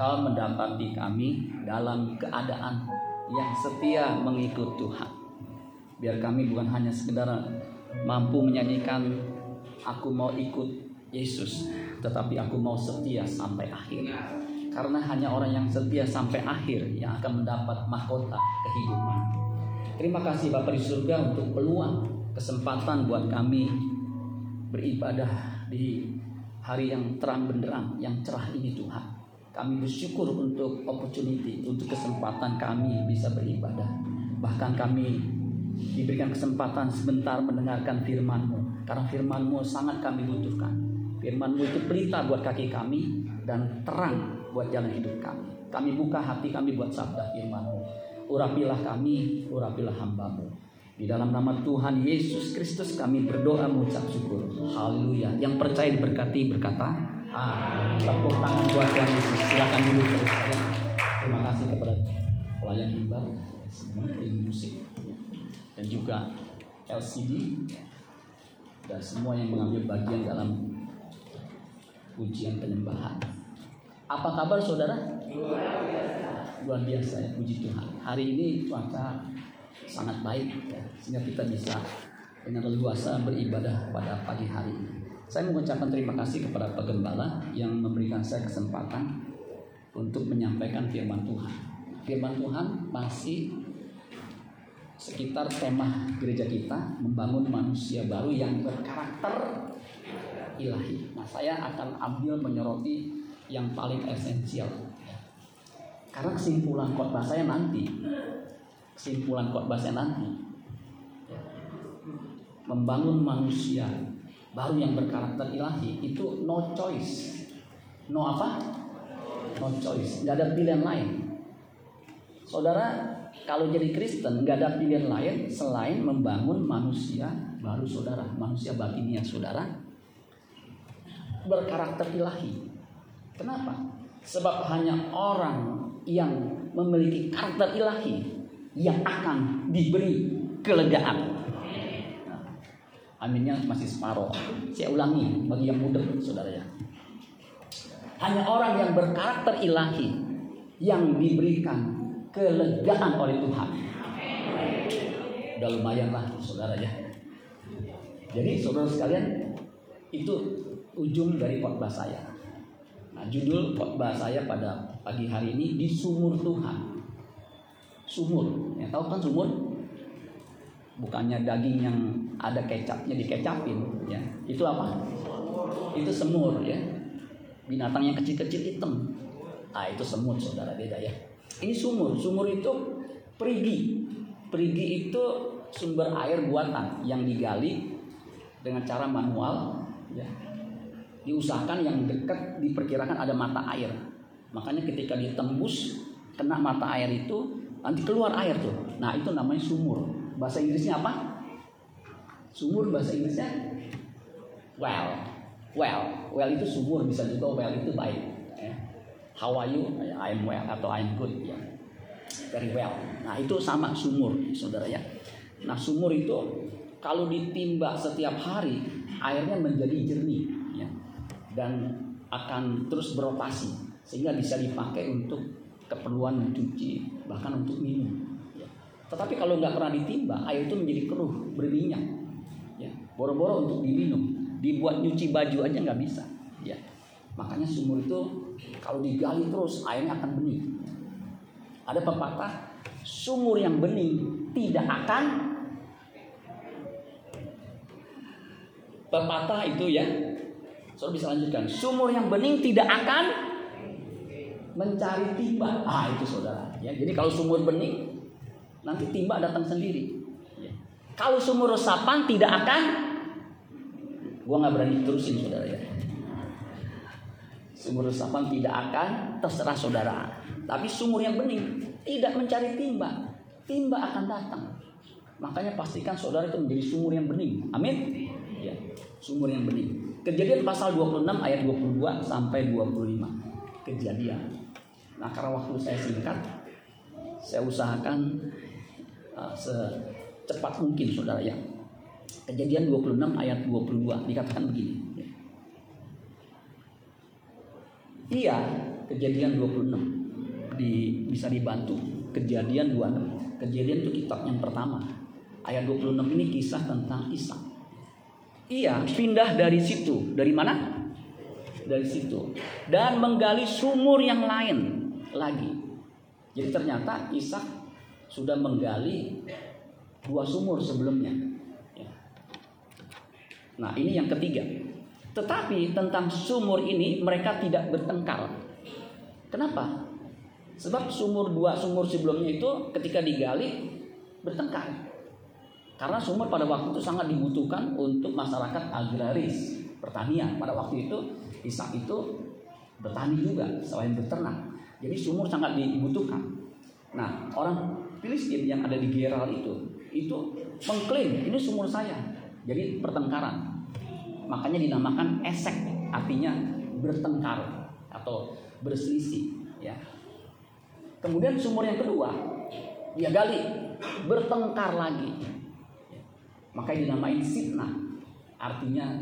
Engkau mendapati kami dalam keadaan yang setia mengikut Tuhan. Biar kami bukan hanya sekedar mampu menyanyikan aku mau ikut Yesus, tetapi aku mau setia sampai akhir. Karena hanya orang yang setia sampai akhir yang akan mendapat mahkota kehidupan. Terima kasih Bapak di surga untuk peluang, kesempatan buat kami beribadah di hari yang terang benderang, yang cerah ini Tuhan. Kami bersyukur untuk opportunity, untuk kesempatan kami bisa beribadah. Bahkan kami diberikan kesempatan sebentar mendengarkan firman-Mu. Karena firman-Mu sangat kami butuhkan. Firman-Mu itu pelita buat kaki kami dan terang buat jalan hidup kami. Kami buka hati kami buat sabda firman-Mu. Urapilah kami, urapilah hamba-Mu. Di dalam nama Tuhan Yesus Kristus kami berdoa mengucap syukur. Haleluya. Yang percaya diberkati berkata, Amin. Tepuk tangan buat Yesus. Silakan dulu saudara. Terima kasih kepada pelayan semua tim musik, dan juga LCD dan semua yang mengambil bagian dalam ujian penyembahan. Apa kabar saudara? Luar biasa ya, puji Tuhan. Hari ini cuaca sangat baik ya, sehingga kita bisa dengan leluasa beribadah pada pagi hari ini. Saya mengucapkan terima kasih kepada Pak Gembala yang memberikan saya kesempatan untuk menyampaikan firman Tuhan. Firman Tuhan masih sekitar tema gereja kita membangun manusia baru yang berkarakter ilahi. Nah, saya akan ambil menyoroti yang paling esensial. Karena kesimpulan khotbah saya nanti, kesimpulan khotbah saya nanti membangun manusia baru yang berkarakter ilahi itu no choice. No apa? No choice. Gak ada pilihan lain. Saudara, kalau jadi Kristen nggak ada pilihan lain selain membangun manusia baru saudara, manusia batinnya saudara berkarakter ilahi. Kenapa? Sebab hanya orang yang memiliki karakter ilahi yang akan diberi kelegaan. Aminnya masih separuh. Saya ulangi bagi yang muda, saudara ya. Hanya orang yang berkarakter ilahi yang diberikan kelegaan oleh Tuhan. Udah lumayan lah, saudara ya. Jadi saudara sekalian, itu ujung dari khotbah saya. Nah, judul khotbah saya pada pagi hari ini di sumur Tuhan. Sumur, ya tahu kan sumur? Bukannya daging yang ada kecapnya dikecapin, ya. Itu apa? Itu semur, ya. Binatang yang kecil-kecil hitam. Ah, itu semut, saudara beda ya. Ini sumur, sumur itu perigi. Perigi itu sumber air buatan yang digali dengan cara manual, ya. Diusahakan yang dekat diperkirakan ada mata air. Makanya ketika ditembus kena mata air itu nanti keluar air tuh. Nah itu namanya sumur. Bahasa Inggrisnya apa? Sumur bahasa Inggrisnya well. Well, well itu sumur bisa juga well itu baik. Ya. How are you? I'm well atau I'm good ya. Very well. Nah itu sama sumur, saudara ya. Nah sumur itu kalau ditimba setiap hari airnya menjadi jernih ya. dan akan terus beroperasi sehingga bisa dipakai untuk keperluan mencuci bahkan untuk minum. Tetapi kalau nggak pernah ditimba air itu menjadi keruh berminyak. Ya. Boro-boro untuk diminum, dibuat nyuci baju aja nggak bisa. Ya. Makanya sumur itu kalau digali terus airnya akan bening. Ada pepatah, sumur yang bening tidak akan pepatah itu ya. So bisa lanjutkan. Sumur yang bening tidak akan mencari timba. Ah itu saudara. Ya, jadi kalau sumur bening nanti timba datang sendiri. Kalau sumur resapan tidak akan, gua nggak berani terusin saudara ya. Sumur resapan tidak akan terserah saudara. Tapi sumur yang bening tidak mencari timba. Timba akan datang. Makanya pastikan saudara itu menjadi sumur yang bening. Amin. Ya, sumur yang bening. Kejadian pasal 26 ayat 22 sampai 25. Kejadian. Nah, karena waktu saya singkat, saya usahakan uh, secepat mungkin saudara ya. Kejadian 26 ayat 22 dikatakan begini. Iya, kejadian 26 di, bisa dibantu. Kejadian 26. Kejadian itu kitab yang pertama. Ayat 26 ini kisah tentang Isa. Iya, pindah dari situ. Dari mana? Dari situ. Dan menggali sumur yang lain lagi. Jadi ternyata Isa sudah menggali dua sumur sebelumnya. Ya. Nah, ini yang ketiga. Tetapi tentang sumur ini mereka tidak bertengkar. Kenapa? Sebab sumur dua sumur sebelumnya itu ketika digali bertengkar. Karena sumur pada waktu itu sangat dibutuhkan untuk masyarakat agraris, pertanian. Pada waktu itu Ishak itu bertani juga selain beternak. Jadi sumur sangat dibutuhkan. Nah, orang Filistin yang ada di Geral itu itu mengklaim ini sumur saya. Jadi pertengkaran. Makanya dinamakan esek, artinya bertengkar atau berselisih, ya. Kemudian sumur yang kedua dia gali bertengkar lagi. Makanya dinamain sitna, artinya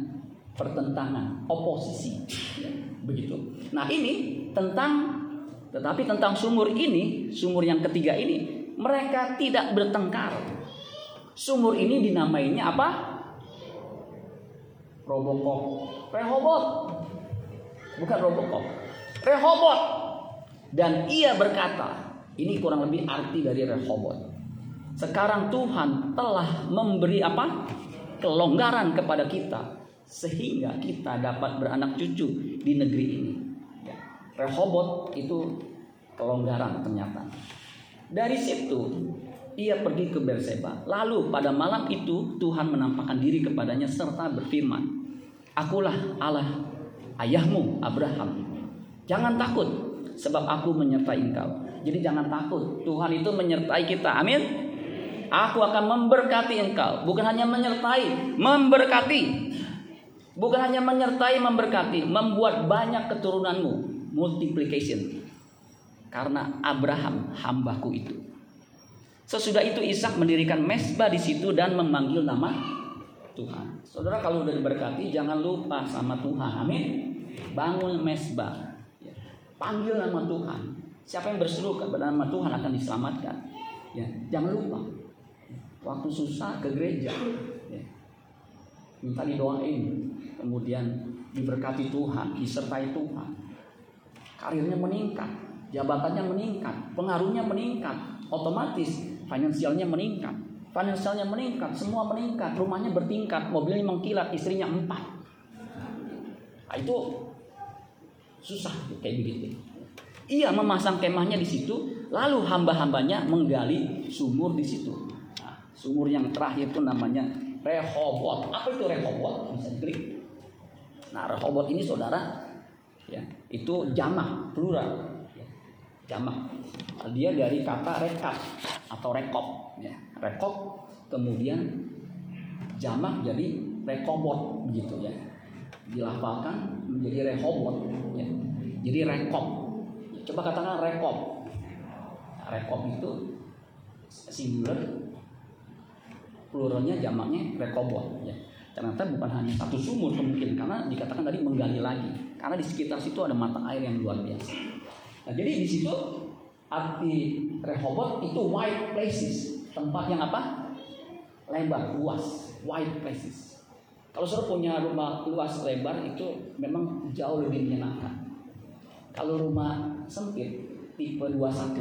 pertentangan, oposisi. Ya, begitu. Nah ini tentang, tetapi tentang sumur ini, sumur yang ketiga ini, mereka tidak bertengkar. Sumur ini dinamainya apa? Robocop. Rehobot. Bukan Robocop. Rehobot. Dan ia berkata, ini kurang lebih arti dari Rehobot. Sekarang Tuhan telah memberi apa? Kelonggaran kepada kita sehingga kita dapat beranak cucu di negeri ini. Ya. Rehobot itu kelonggaran ternyata. Dari situ ia pergi ke Berseba. Lalu pada malam itu Tuhan menampakkan diri kepadanya serta berfirman, Akulah Allah ayahmu Abraham. Jangan takut sebab aku menyertai engkau. Jadi jangan takut. Tuhan itu menyertai kita. Amin. Aku akan memberkati engkau. Bukan hanya menyertai, memberkati. Bukan hanya menyertai, memberkati. Membuat banyak keturunanmu. Multiplication. Karena Abraham hambaku itu. Sesudah itu Ishak mendirikan mesbah di situ dan memanggil nama Tuhan. Saudara kalau udah diberkati jangan lupa sama Tuhan. Amin. Bangun mesbah. Ya. Panggil nama Tuhan. Siapa yang berseru kepada nama Tuhan akan diselamatkan. Ya, jangan lupa. Waktu susah ke gereja. Ya. Minta didoain. Kemudian diberkati Tuhan, disertai Tuhan. Karirnya meningkat, jabatannya meningkat, pengaruhnya meningkat, otomatis finansialnya meningkat finansialnya meningkat, semua meningkat, rumahnya bertingkat, mobilnya mengkilat, istrinya empat. Nah, itu susah kayak begitu. Ia memasang kemahnya di situ, lalu hamba-hambanya menggali sumur di situ. Nah, sumur yang terakhir itu namanya Rehobot. Apa itu Rehobot? Bisa. Nah, Rehobot ini saudara, ya, itu jamak plural. Jamak. Dia dari kata rekat atau rekop. Ya rekop kemudian jamak jadi rekobot begitu ya dilafalkan menjadi rehobot ya. jadi rekop coba katakan rekop rekop itu singular pluralnya jamaknya rekobot ya ternyata bukan hanya satu sumur kemungkinan karena dikatakan tadi menggali lagi karena di sekitar situ ada mata air yang luar biasa nah jadi di situ arti rehobot itu white places tempat yang apa? Lebar, luas, wide places. Kalau saudara punya rumah luas lebar itu memang jauh lebih menyenangkan. Kalau rumah sempit tipe 21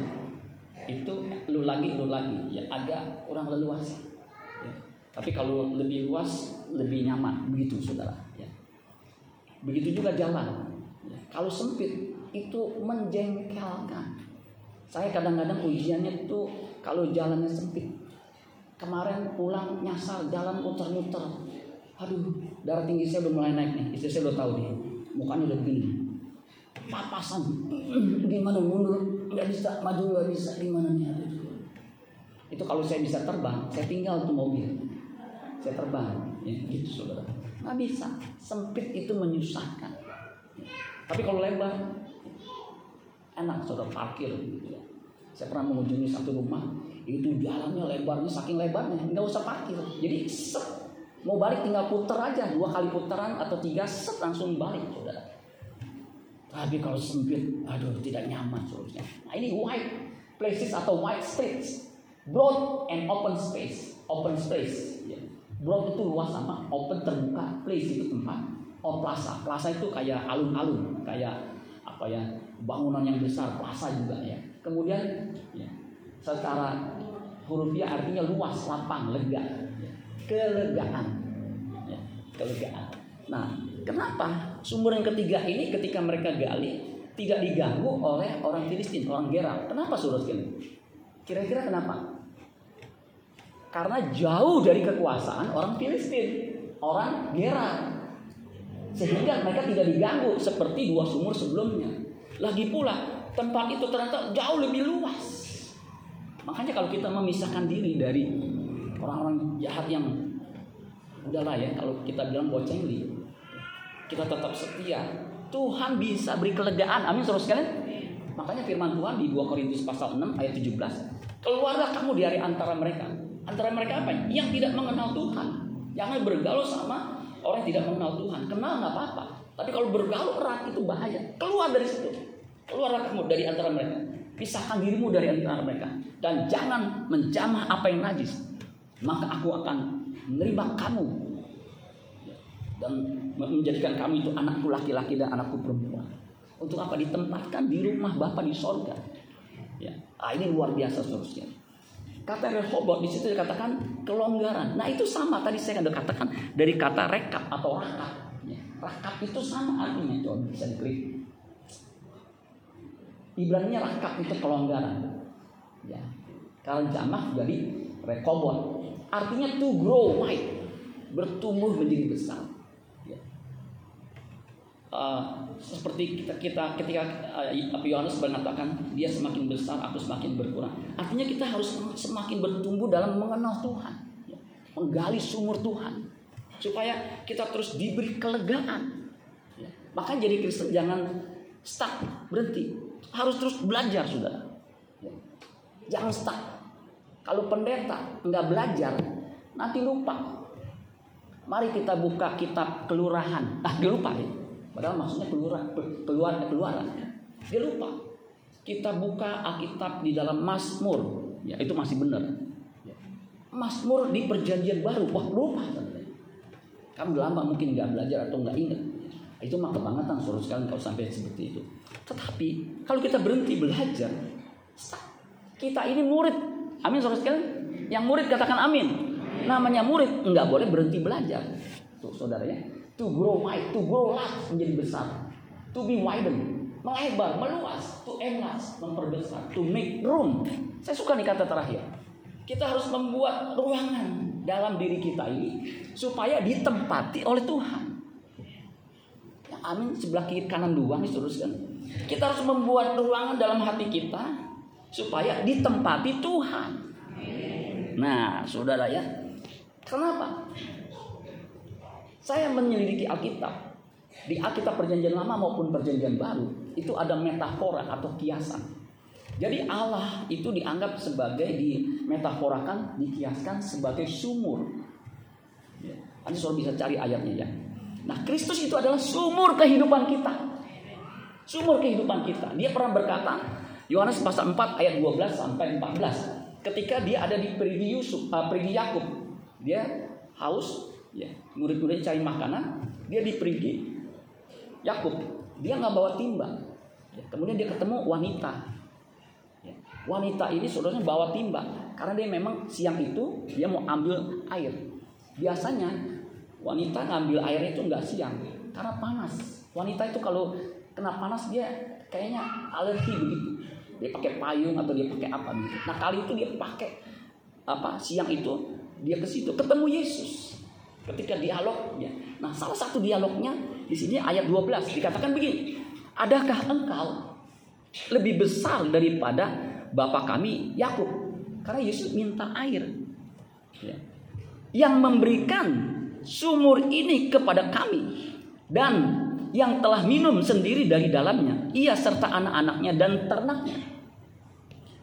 itu lu lagi lu lagi ya agak kurang leluasa. Ya. Tapi kalau lebih luas lebih nyaman begitu saudara. Ya. Begitu juga jalan. Ya. Kalau sempit itu menjengkelkan. Saya kadang-kadang ujiannya itu kalau jalannya sempit. Kemarin pulang nyasar jalan muter-muter. Aduh, darah tinggi saya udah mulai naik nih. Istri saya udah tahu nih. Mukanya udah begini. Papasan. Gimana mundur? Nggak bisa. Maju nggak bisa. Gimana nih? Itu kalau saya bisa terbang, saya tinggal tuh mobil. Saya terbang. Ya, gitu saudara. Nggak bisa. Sempit itu menyusahkan. Tapi kalau lebar, enak saudara parkir. Gitu ya. Saya pernah mengunjungi satu rumah, Itu jalannya lebarnya saking lebarnya, nggak usah parkir. Jadi set, mau balik tinggal puter aja dua kali putaran atau tiga set langsung balik, saudara. Tapi kalau sempit, aduh tidak nyaman seharusnya. Nah ini wide places atau wide streets, broad and open space, open space. Ya. Broad itu luas sama open terbuka, place itu tempat. Oh plaza, plaza itu kayak alun-alun, kayak apa ya bangunan yang besar, plaza juga ya. Kemudian ya, secara hurufiah artinya luas, lapang, lega, kelegaan, ya, kelegaan. Nah, kenapa sumur yang ketiga ini ketika mereka gali tidak diganggu oleh orang Filistin, orang Gerar? Kenapa surat sekali? Kira-kira kenapa? Karena jauh dari kekuasaan orang Filistin, orang Gerar. Sehingga mereka tidak diganggu seperti dua sumur sebelumnya. Lagi pula tempat itu ternyata jauh lebih luas. Makanya kalau kita memisahkan diri dari orang-orang jahat yang udahlah ya kalau kita bilang bocengli, kita tetap setia. Tuhan bisa beri kelegaan. Amin saudara sekalian. Makanya firman Tuhan di 2 Korintus pasal 6 ayat 17, keluarlah kamu dari antara mereka. Antara mereka apa? Yang tidak mengenal Tuhan. Jangan bergaul sama orang yang tidak mengenal Tuhan. Kenal nggak apa-apa. Tapi kalau bergaul erat itu bahaya. Keluar dari situ. Keluarlah kamu dari antara mereka. Pisahkan dirimu dari antara mereka dan jangan menjamah apa yang najis. Maka aku akan menerima kamu dan menjadikan kamu itu anakku laki-laki dan anakku perempuan. Untuk apa ditempatkan di rumah Bapa di sorga. Ya, ah, ini luar biasa seterusnya. Kata Rehobot di situ dikatakan kelonggaran. Nah itu sama tadi saya katakan dari kata rekap atau rakap. Rakap itu sama artinya. Coba bisa diklik. Ibraninya rakap itu kelonggaran. Ya. Kalau jamak jadi rekobot. Artinya to grow wide. Bertumbuh menjadi besar. Ya. Uh, seperti kita, kita ketika uh, Yohanes mengatakan dia semakin besar, aku semakin berkurang. Artinya kita harus semakin bertumbuh dalam mengenal Tuhan, ya. menggali sumur Tuhan, supaya kita terus diberi kelegaan. Ya. Maka jadi Kristen jangan stuck, berhenti, harus terus belajar sudah. Ya. Jangan stuck. Kalau pendeta nggak belajar, nanti lupa. Mari kita buka kitab kelurahan. Ah, dia lupa ya. Padahal maksudnya keluar keluar keluaran. Dia lupa. Kita buka Alkitab di dalam Mazmur. Ya, itu masih benar. Ya. Mazmur di perjanjian baru. Wah, lupa. Kamu lama mungkin nggak belajar atau nggak ingat. Itu mah kebangetan suruh sekali kalau sampai seperti itu. Tetapi kalau kita berhenti belajar, kita ini murid. Amin saudara sekalian. Yang murid katakan amin. Namanya murid nggak boleh berhenti belajar. Tuh saudara ya. To grow wide, to grow large menjadi besar. To be widen, melebar, meluas, to enlarge, memperbesar, to make room. Saya suka nih kata terakhir. Kita harus membuat ruangan dalam diri kita ini supaya ditempati oleh Tuhan. Ya, amin sebelah kiri kanan dua nih teruskan. Kita harus membuat ruangan dalam hati kita supaya ditempati Tuhan. Nah, saudara ya, kenapa? Saya menyelidiki Alkitab. Di Alkitab Perjanjian Lama maupun Perjanjian Baru itu ada metafora atau kiasan. Jadi Allah itu dianggap sebagai dimetaforakan, dikiaskan sebagai sumur. Ya. Nanti soal bisa cari ayatnya ya. Nah Kristus itu adalah sumur kehidupan kita. Sumur kehidupan kita. Dia pernah berkata, Yohanes pasal 4 ayat 12 sampai 14. Ketika dia ada di perigi Yusuf, uh, perigi Yakub, dia haus, ya, murid-muridnya cari makanan, dia di perigi Yakub, dia nggak bawa timba. Ya, kemudian dia ketemu wanita. Wanita ini saudaranya bawa timba karena dia memang siang itu dia mau ambil air. Biasanya wanita ngambil airnya itu nggak siang karena panas. Wanita itu kalau kena panas dia kayaknya alergi begitu. Dia pakai payung atau dia pakai apa gitu. Nah kali itu dia pakai apa siang itu dia ke situ ketemu Yesus ketika dialognya. Nah salah satu dialognya di sini ayat 12 dikatakan begini. Adakah engkau lebih besar daripada bapak kami Yakub? Karena Yesus minta air. Ya. Yang memberikan sumur ini kepada kami dan yang telah minum sendiri dari dalamnya, ia serta anak-anaknya dan ternaknya.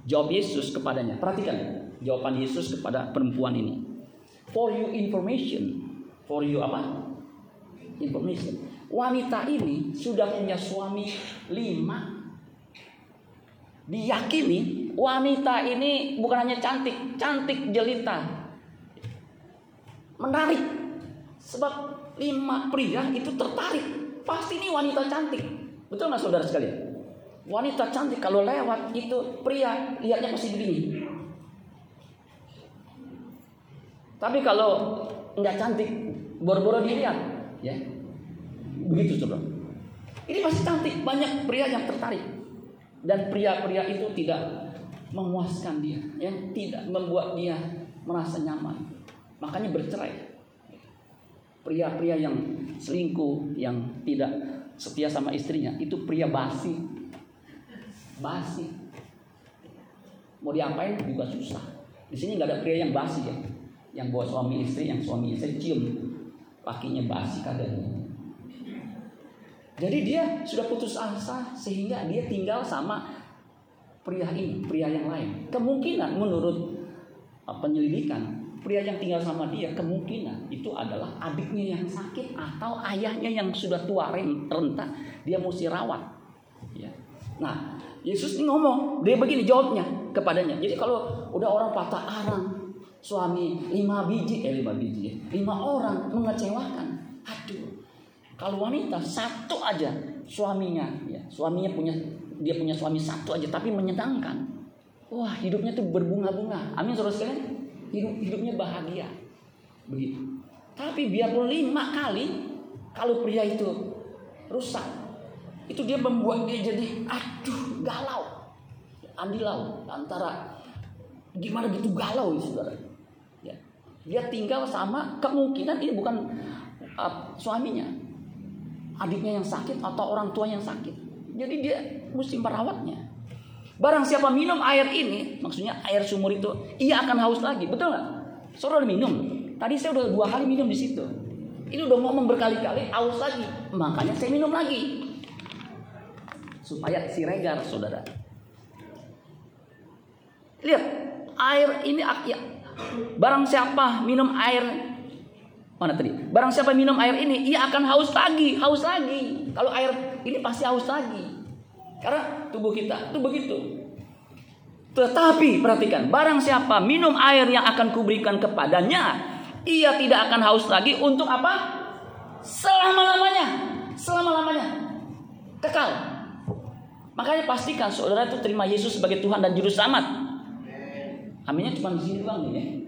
Jawab Yesus kepadanya. Perhatikan jawaban Yesus kepada perempuan ini. For you information. For you apa? Information. Wanita ini sudah punya suami lima. Diyakini wanita ini bukan hanya cantik, cantik jelita. Menarik. Sebab lima pria itu tertarik. Pasti ini wanita cantik. Betul nggak saudara sekalian? Wanita cantik kalau lewat itu pria lihatnya pasti begini. Tapi kalau nggak cantik, boro-boro dilihat, ya. Begitu coba. Ini pasti cantik, banyak pria yang tertarik. Dan pria-pria itu tidak memuaskan dia, yang tidak membuat dia merasa nyaman. Makanya bercerai. Pria-pria yang selingkuh, yang tidak setia sama istrinya, itu pria basi, basi. Mau diapain juga susah. Di sini nggak ada pria yang basi ya. Yang bawa suami istri, yang suami istri cium pakinya basi kadang. Jadi dia sudah putus asa sehingga dia tinggal sama pria ini, pria yang lain. Kemungkinan menurut uh, penyelidikan, pria yang tinggal sama dia kemungkinan itu adalah adiknya yang sakit atau ayahnya yang sudah tua renta, dia mesti rawat. Ya. Nah, Yesus ngomong, dia begini jawabnya kepadanya. Jadi kalau udah orang patah arang, suami lima biji, eh lima biji, lima orang mengecewakan. Aduh, kalau wanita satu aja suaminya, ya suaminya punya dia punya suami satu aja, tapi menyenangkan. Wah hidupnya tuh berbunga-bunga. Amin saudara sekalian. Hidup hidupnya bahagia. Begitu. Tapi biarpun lima kali, kalau pria itu rusak, itu dia membuat dia jadi aduh galau andilau antara gimana gitu galau ya saudara ya. dia tinggal sama kemungkinan ini bukan uh, suaminya adiknya yang sakit atau orang tua yang sakit. Jadi dia mesti merawatnya. Barang siapa minum air ini maksudnya air sumur itu ia akan haus lagi. Betul nggak? Saudara minum? Tadi saya udah dua kali minum di situ. Ini udah ngomong berkali-kali haus lagi. Makanya saya minum lagi. Supaya si regar saudara. Lihat air ini ya, barang siapa minum air mana tadi? Barang siapa minum air ini ia akan haus lagi, haus lagi. Kalau air ini pasti haus lagi. Karena tubuh kita itu begitu. Tetapi perhatikan, barang siapa minum air yang akan kuberikan kepadanya, ia tidak akan haus lagi untuk apa? Selama-lamanya. Selama-lamanya. Kekal. Makanya pastikan saudara itu terima Yesus sebagai Tuhan dan Juru Selamat. Aminnya cuma di sini doang ya.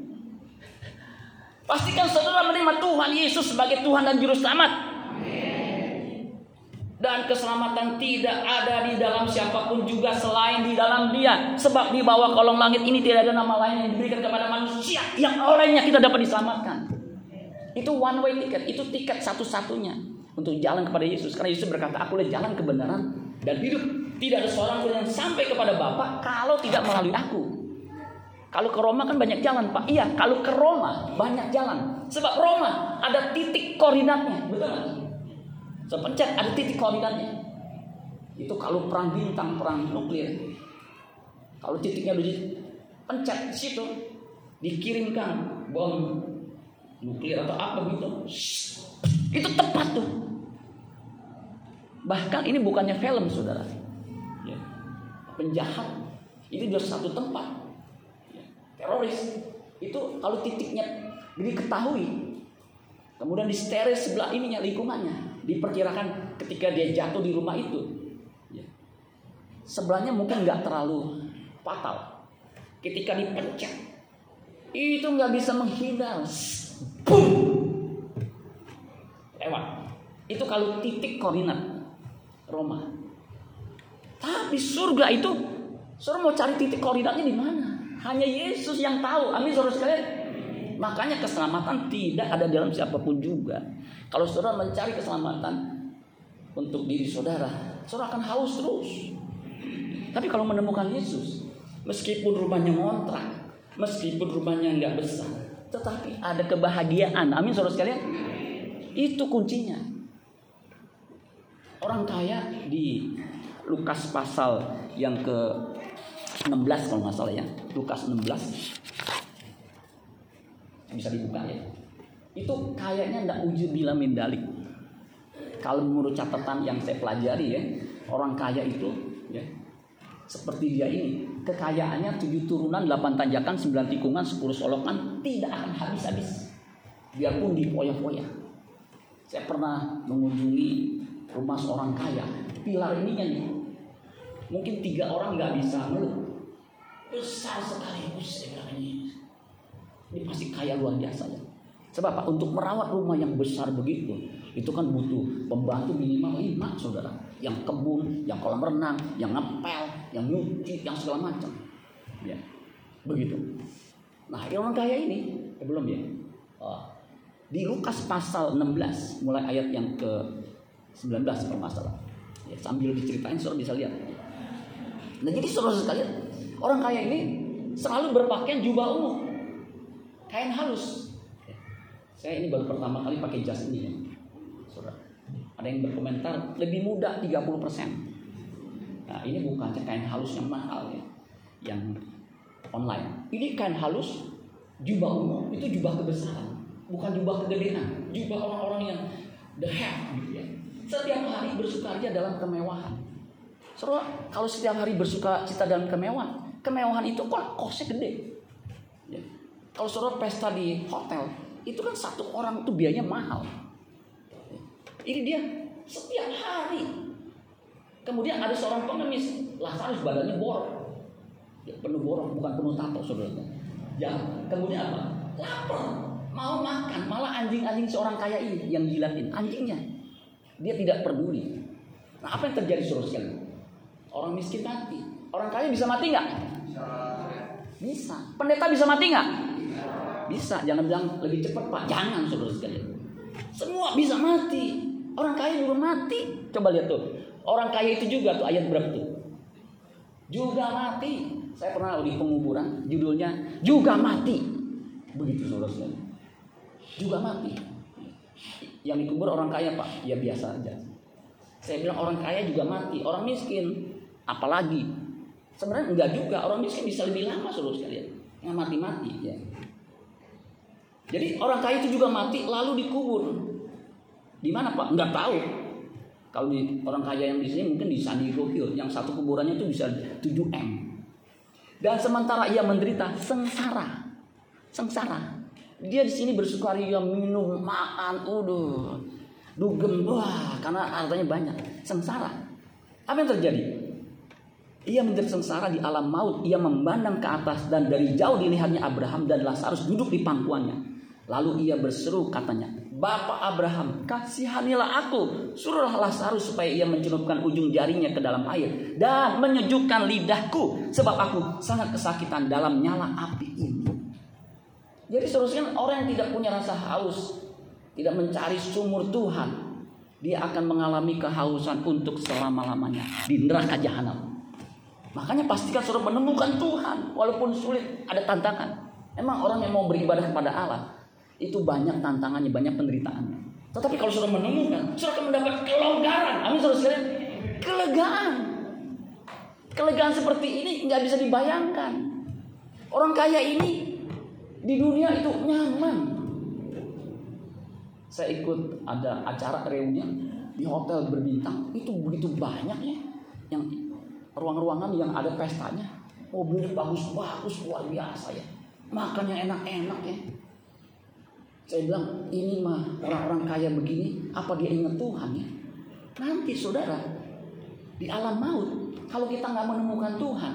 Pastikan saudara menerima Tuhan Yesus sebagai Tuhan dan Juru Selamat. Dan keselamatan tidak ada di dalam siapa pun juga selain di dalam dia. Sebab di bawah kolong langit ini tidak ada nama lain yang diberikan kepada manusia. Yang olehnya kita dapat diselamatkan. Itu one way ticket. Itu tiket satu-satunya. Untuk jalan kepada Yesus. Karena Yesus berkata, akulah jalan kebenaran dan hidup. Tidak ada seorang pun yang sampai kepada Bapa kalau tidak melalui aku. Kalau ke Roma kan banyak jalan Pak. Iya, kalau ke Roma banyak jalan. Sebab Roma ada titik koordinatnya. Betul nggak? So, pencet ada titik koordinatnya. Itu kalau perang bintang, perang nuklir. Kalau titiknya di pencet di situ dikirimkan bom nuklir atau apa gitu. Itu tepat tuh. Bahkan ini bukannya film, saudara penjahat itu di satu tempat teroris itu kalau titiknya diketahui kemudian di steril sebelah ininya lingkungannya diperkirakan ketika dia jatuh di rumah itu. Ya, sebelahnya mungkin nggak terlalu fatal. Ketika dipencet itu nggak bisa menghindar. Boom! Lewat. Itu kalau titik koordinat Roma. Tapi surga itu, saudara mau cari titik koordinatnya di mana? Hanya Yesus yang tahu. Amin, saudara sekalian. Makanya keselamatan tidak ada dalam siapa pun juga. Kalau saudara mencari keselamatan untuk diri saudara, saudara akan haus terus. Tapi kalau menemukan Yesus, meskipun rumahnya ngontrak, meskipun rumahnya nggak besar, tetapi ada kebahagiaan. Amin, saudara sekalian. Itu kuncinya. Orang kaya di Lukas pasal yang ke 16 kalau nggak salah ya. Lukas 16. Bisa dibuka ya. Itu kayaknya ndak ujub bila mendalik. Kalau menurut catatan yang saya pelajari ya, orang kaya itu ya seperti dia ini kekayaannya tujuh turunan delapan tanjakan sembilan tikungan sepuluh solokan tidak akan habis-habis biarpun di poya-poya saya pernah mengunjungi rumah seorang kaya pilar ininya nih mungkin tiga orang nggak bisa meluk besar sekali saya ini pasti kaya luar biasa ya sebab apa untuk merawat rumah yang besar begitu itu kan butuh pembantu minimal lima saudara yang kebun, yang kolam renang, yang ngepel, yang nyuci, yang segala macam. Ya, begitu. Nah, orang kaya ini eh, belum ya. Oh, di Lukas pasal 16 mulai ayat yang ke 19 kalau masalah. Ya, sambil diceritain saudara bisa lihat. Nah, jadi saudara sekalian, orang kaya ini selalu berpakaian jubah umum, kain halus. Ya, saya ini baru pertama kali pakai jas ini, ya. saudara. Ada yang berkomentar lebih mudah 30%. Nah, ini bukan kain halus yang mahal ya. Yang online. Ini kain halus jubah umum, itu jubah kebesaran, bukan jubah kegedean, jubah orang-orang yang the have gitu ya. Setiap hari bersukaria dalam kemewahan. Soalnya kalau setiap hari bersuka cita dalam kemewahan, kemewahan itu kok kosnya gede. Ya. Kalau saudara pesta di hotel, itu kan satu orang itu biayanya mahal. Ini dia setiap hari. Kemudian ada seorang pengemis, Lazarus badannya borok. Ya, penuh borok, bukan penuh tato saudara. Ya, kemudian apa? Lapar, mau makan. Malah anjing-anjing seorang kaya ini yang jilatin anjingnya. Dia tidak peduli. Nah, apa yang terjadi saudara sekalian? Orang miskin mati. Orang kaya bisa mati nggak? Bisa. Pendeta bisa mati nggak? Bisa. Jangan bilang lebih cepat pak. Jangan saudara sekalian. Semua bisa mati. Orang kaya juga mati. Coba lihat tuh. Orang kaya itu juga tuh ayat berapa tuh? Juga mati. Saya pernah di penguburan, judulnya juga mati. Begitu saudara Juga mati. Yang dikubur orang kaya pak, ya biasa aja. Saya bilang orang kaya juga mati, orang miskin, apalagi. Sebenarnya enggak juga, orang miskin bisa lebih lama saudara sekalian. Nggak mati-mati ya. Jadi orang kaya itu juga mati lalu dikubur. Di mana Pak? Enggak tahu. Kalau di orang kaya yang di sini mungkin di San Hill yang satu kuburannya itu bisa 7 M. Dan sementara ia menderita sengsara. Sengsara. Dia di sini bersukaria minum, makan, udah dugem, wah karena hartanya banyak. Sengsara. Apa yang terjadi? Ia menjadi sengsara di alam maut. Ia memandang ke atas dan dari jauh dilihatnya Abraham dan Lazarus duduk di pangkuannya. Lalu ia berseru katanya, Bapak Abraham, kasihanilah aku. Suruhlah Lazarus supaya ia mencelupkan ujung jarinya ke dalam air dan menyejukkan lidahku sebab aku sangat kesakitan dalam nyala api ini. Jadi seharusnya orang yang tidak punya rasa haus, tidak mencari sumur Tuhan, dia akan mengalami kehausan untuk selama-lamanya di neraka jahanam. Makanya pastikan saudara menemukan Tuhan walaupun sulit, ada tantangan. Emang orang yang mau beribadah kepada Allah itu banyak tantangannya, banyak penderitaannya. Tetapi kalau sudah menemukan, sudah akan mendapat kelonggaran. Amin saudara sekalian. Kelegaan. Kelegaan seperti ini nggak bisa dibayangkan. Orang kaya ini di dunia itu nyaman. Saya ikut ada acara reuni di hotel berbintang itu begitu banyak ya yang ruang-ruangan yang ada pestanya mobilnya bagus-bagus luar biasa ya makannya enak-enak ya saya bilang ini mah orang-orang kaya begini apa dia ingat Tuhan ya? Nanti saudara di alam maut kalau kita nggak menemukan Tuhan,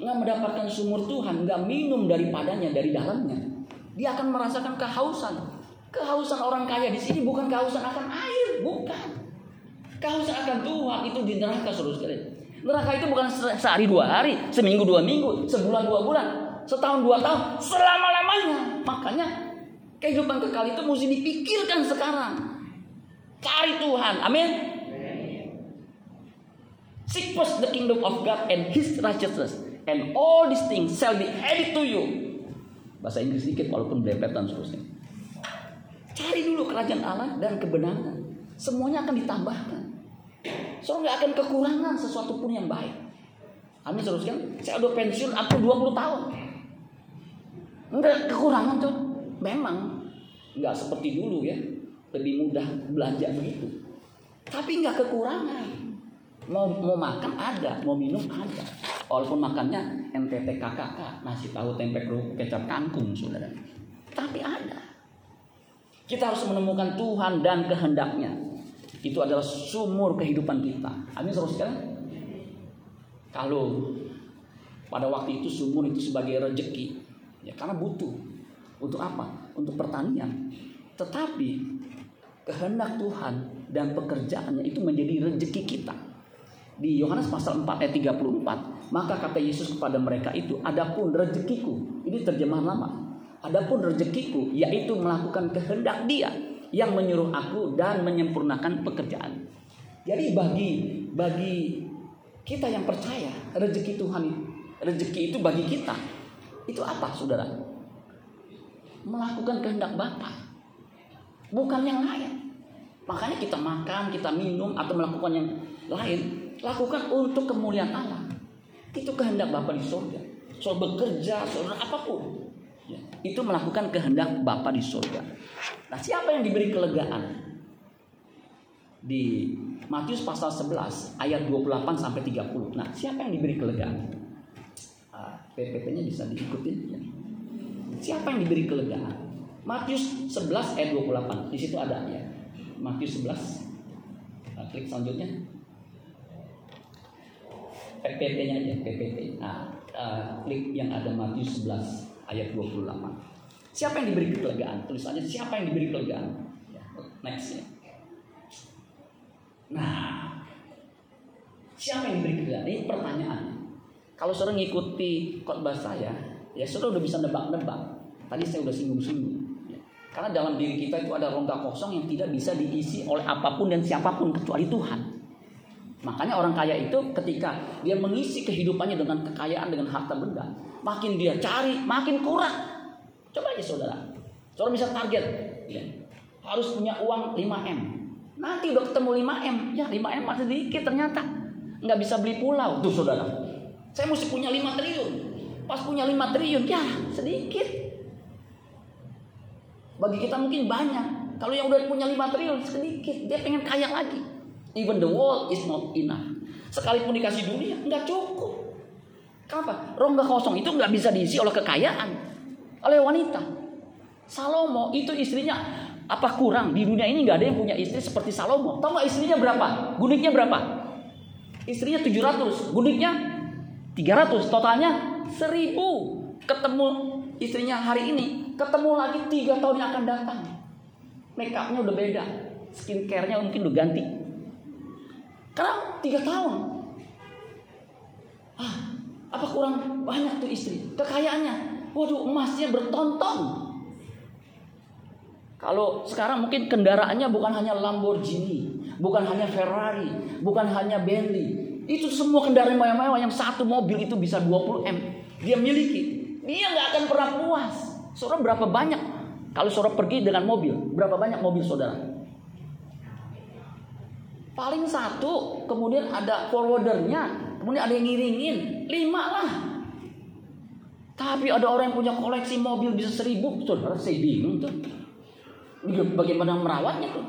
nggak mendapatkan sumur Tuhan, nggak minum daripadanya dari dalamnya, dia akan merasakan kehausan. Kehausan orang kaya di sini bukan kehausan akan air, bukan. Kehausan akan Tuhan itu di neraka saudara. Neraka itu bukan sehari dua hari, seminggu dua minggu, sebulan dua bulan, setahun dua tahun, selama lamanya. Makanya Kehidupan kekal itu mesti dipikirkan sekarang. Cari Tuhan. Amin. Seek first the kingdom of God and His righteousness, and all these things shall be added to you. Bahasa Inggris sedikit walaupun dan seterusnya. Cari dulu kerajaan Allah dan kebenaran. Semuanya akan ditambahkan. Soalnya nggak akan kekurangan sesuatu pun yang baik. Amin teruskan. Saya udah pensiun aku 20 tahun. Enggak kekurangan tuh. Memang enggak seperti dulu ya. Lebih mudah belanja begitu. Tapi enggak kekurangan. Mau mau makan ada, mau minum ada. Walaupun makannya NTT KKK, nasi tahu tempe kerupuk kecap kangkung, saudara. Tapi ada. Kita harus menemukan Tuhan dan kehendaknya. Itu adalah sumur kehidupan kita. Amin, saudara sekalian. Kalau pada waktu itu sumur itu sebagai rezeki, ya karena butuh. Untuk apa? Untuk pertanian. Tetapi kehendak Tuhan dan pekerjaannya itu menjadi rezeki kita. Di Yohanes pasal 4 ayat 34, maka kata Yesus kepada mereka itu, adapun rezekiku, ini terjemahan lama. Adapun rezekiku yaitu melakukan kehendak Dia yang menyuruh aku dan menyempurnakan pekerjaan. Jadi bagi bagi kita yang percaya rezeki Tuhan rezeki itu bagi kita itu apa saudara? Melakukan kehendak Bapa, bukan yang lain. Makanya kita makan, kita minum atau melakukan yang lain, lakukan untuk kemuliaan Allah. Itu kehendak Bapa di surga. Soal bekerja, soal apa pun. Itu melakukan kehendak Bapa di surga. Nah, siapa yang diberi kelegaan? Di Matius pasal 11 ayat 28 sampai 30. Nah, siapa yang diberi kelegaan? Ah, PPT-nya bisa diikutin ya. Siapa yang diberi kelegaan? Matius 11 ayat 28. Di situ ada ya. Matius 11. Nah, klik selanjutnya. PPT-nya aja, PPT. Nah, uh, klik yang ada Matius 11 ayat 28. Siapa yang diberi kelegaan? Tulisannya siapa yang diberi kelegaan? Ya, next ya. Nah, siapa yang diberi kelegaan? Ini pertanyaannya. Kalau saudara ngikuti khotbah saya, ya saudara udah bisa nebak-nebak. Tadi saya udah singgung-singgung. Ya. Karena dalam diri kita itu ada rongga kosong yang tidak bisa diisi oleh apa pun dan siapa pun kecuali Tuhan. Makanya orang kaya itu ketika dia mengisi kehidupannya dengan kekayaan, dengan harta benda, makin dia cari, makin kurang. Coba aja saudara. Saudara bisa target, ya, harus punya uang 5M. Nanti udah ketemu 5M, ya 5M masih sedikit ternyata. Nggak bisa beli pulau tuh saudara. Saya mesti punya 5 triliun. Pas punya 5 triliun, ya sedikit. Bagi kita mungkin banyak. Kalau yang udah punya 5 triliun sedikit, dia pengen kaya lagi. Even the world is not enough. Sekalipun dikasih dunia, nggak cukup. Kenapa? Rongga kosong itu nggak bisa diisi oleh kekayaan, oleh wanita. Salomo itu istrinya apa kurang di dunia ini nggak ada yang punya istri seperti Salomo. Tahu nggak istrinya berapa? Guningnya berapa? Istrinya 700, guningnya 300, totalnya 1000. Ketemu istrinya hari ini, ketemu lagi tiga tahun yang akan datang. Make upnya udah beda, skincare-nya mungkin udah ganti. Karena tiga tahun. Ah, apa kurang banyak tuh istri? Kekayaannya, waduh emasnya bertonton. Kalau sekarang mungkin kendaraannya bukan hanya Lamborghini, bukan hanya Ferrari, bukan hanya Bentley. Itu semua kendaraan mewah-mewah yang satu mobil itu bisa 20 M. Dia miliki. Dia nggak akan pernah puas. Saudara berapa banyak? Kalau saudara pergi dengan mobil, berapa banyak mobil saudara? Paling satu, kemudian ada forwardernya, kemudian ada yang ngiringin, lima lah. Tapi ada orang yang punya koleksi mobil bisa seribu, saudara saya bingung tuh. Bagaimana merawatnya tuh?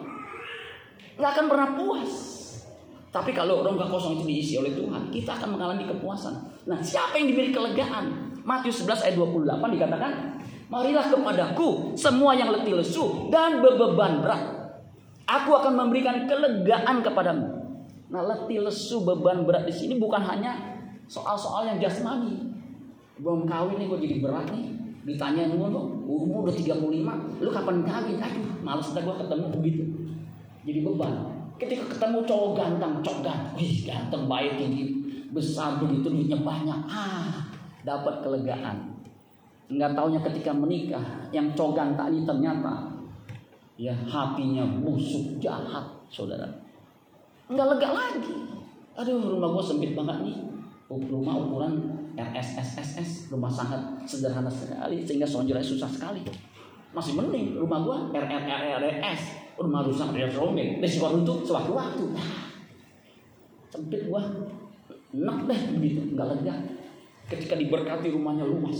Nggak akan pernah puas. Tapi kalau rongga kosong itu diisi oleh Tuhan, kita akan mengalami kepuasan. Nah, siapa yang diberi kelegaan? Matius 11 ayat 28 dikatakan, Marilah kepadaku semua yang letih lesu dan bebeban berat. Aku akan memberikan kelegaan kepadamu. Nah, letih lesu beban berat di sini bukan hanya soal-soal yang jasmani. Belum kawin nih gue jadi berat nih. Ditanya mulu, umur udah 35, lu kapan kawin? Aduh, males dah gue ketemu begitu. Jadi beban. Ketika ketemu cowok ganteng, cowok ganteng, wih ganteng, baik, tinggi, besar begitu, duitnya banyak. Ah, dapat kelegaan. Enggak taunya ketika menikah, yang cowok ganteng ini ternyata ya hatinya busuk, jahat, saudara. Enggak lega lagi. Aduh, rumah gue sempit banget nih. Rumah ukuran RSSSS, rumah sangat sederhana sekali sehingga sonjolnya susah sekali. Masih mending rumah gua RRRRS, rumah rusak dari rombeng, resiko untuk sewaktu-waktu. Sempit gua enak deh begitu, nggak lega. Ketika diberkati rumahnya luas,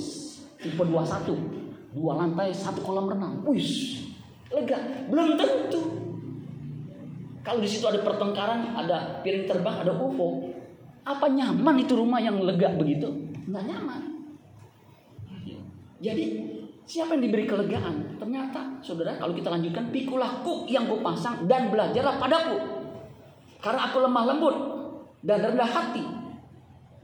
tipe 21, dua lantai, satu kolam renang, wis, lega. Belum tentu. Kalau di situ ada pertengkaran, ada piring terbang, ada UFO, apa nyaman itu rumah yang lega begitu? Nggak nyaman. Jadi siapa yang diberi kelegaan? Ternyata, saudara, kalau kita lanjutkan, pikulah kuk yang kupasang dan belajarlah padaku. Karena aku lemah lembut dan rendah hati.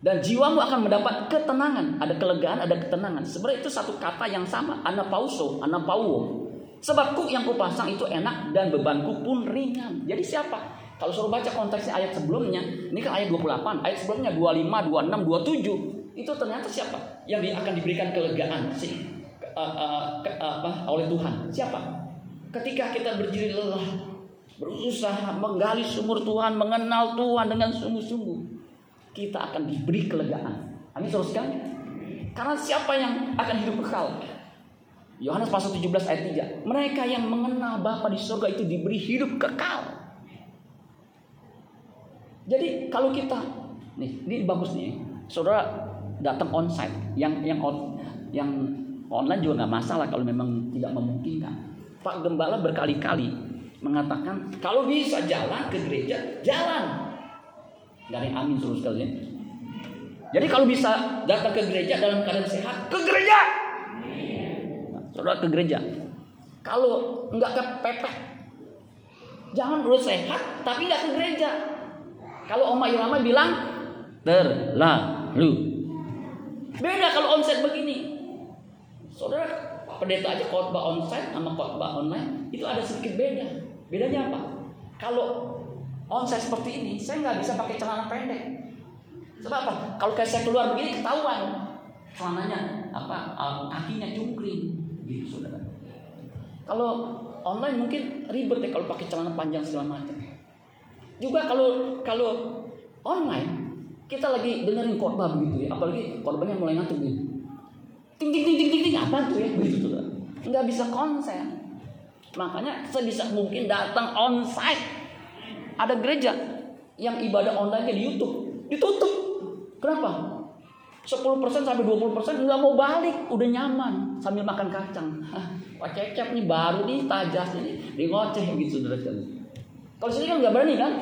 Dan jiwamu akan mendapat ketenangan. Ada kelegaan, ada ketenangan. Sebenarnya itu satu kata yang sama. Anapauso, anapauo. Sebab kuk yang kupasang itu enak dan bebanku pun ringan. Jadi siapa? Kalau suruh baca konteksnya ayat sebelumnya, ini kan ayat 28, ayat sebelumnya 25, 26, 27. Itu ternyata siapa? Yang akan diberikan kelegaan sih uh, uh, ke, apa, oleh Tuhan. Siapa? Ketika kita berdiri lelah, berusaha menggali sumur Tuhan, mengenal Tuhan dengan sungguh-sungguh, kita akan diberi kelegaan. Amin teruskan. Karena siapa yang akan hidup kekal? Yohanes pasal 17 ayat 3. Mereka yang mengenal Bapa di surga itu diberi hidup kekal. Jadi kalau kita nih, ini bagus nih. Saudara datang onsite yang yang on, yang online juga nggak masalah kalau memang tidak memungkinkan. Pak Gembala berkali-kali mengatakan kalau bisa jalan ke gereja, jalan. Dari amin terus sekalian. Jadi kalau bisa datang ke gereja dalam keadaan sehat, ke gereja saudara ke gereja. Kalau nggak kepepet, jangan dulu sehat tapi nggak ke gereja. Kalau Oma Irama bilang terlalu. Beda kalau onsite begini. Saudara, pendeta aja khotbah onsite sama khotbah online itu ada sedikit beda. Bedanya apa? Kalau onsite seperti ini, saya nggak bisa pakai celana pendek. Sebab apa? Kalau kayak saya keluar begini ketahuan celananya apa kakinya cungkring gitu saudara. Kalau online mungkin ribet ya kalau pakai celana panjang segala macam. Juga kalau kalau online kita lagi dengerin khotbah begitu ya, apalagi khotbahnya mulai ngantuk gitu. Ting ting ting ting ting, ting apa tuh ya begitu saudara. Nggak bisa konsen. Makanya sebisa mungkin datang onsite. Ada gereja yang ibadah online di YouTube ditutup. Kenapa? 10% sampai 20% nggak mau balik, udah nyaman sambil makan kacang. Pak Cecep nih baru nih tajas ini, di ngoceh gitu saudara sekalian. Kalau sini kan nggak berani kan?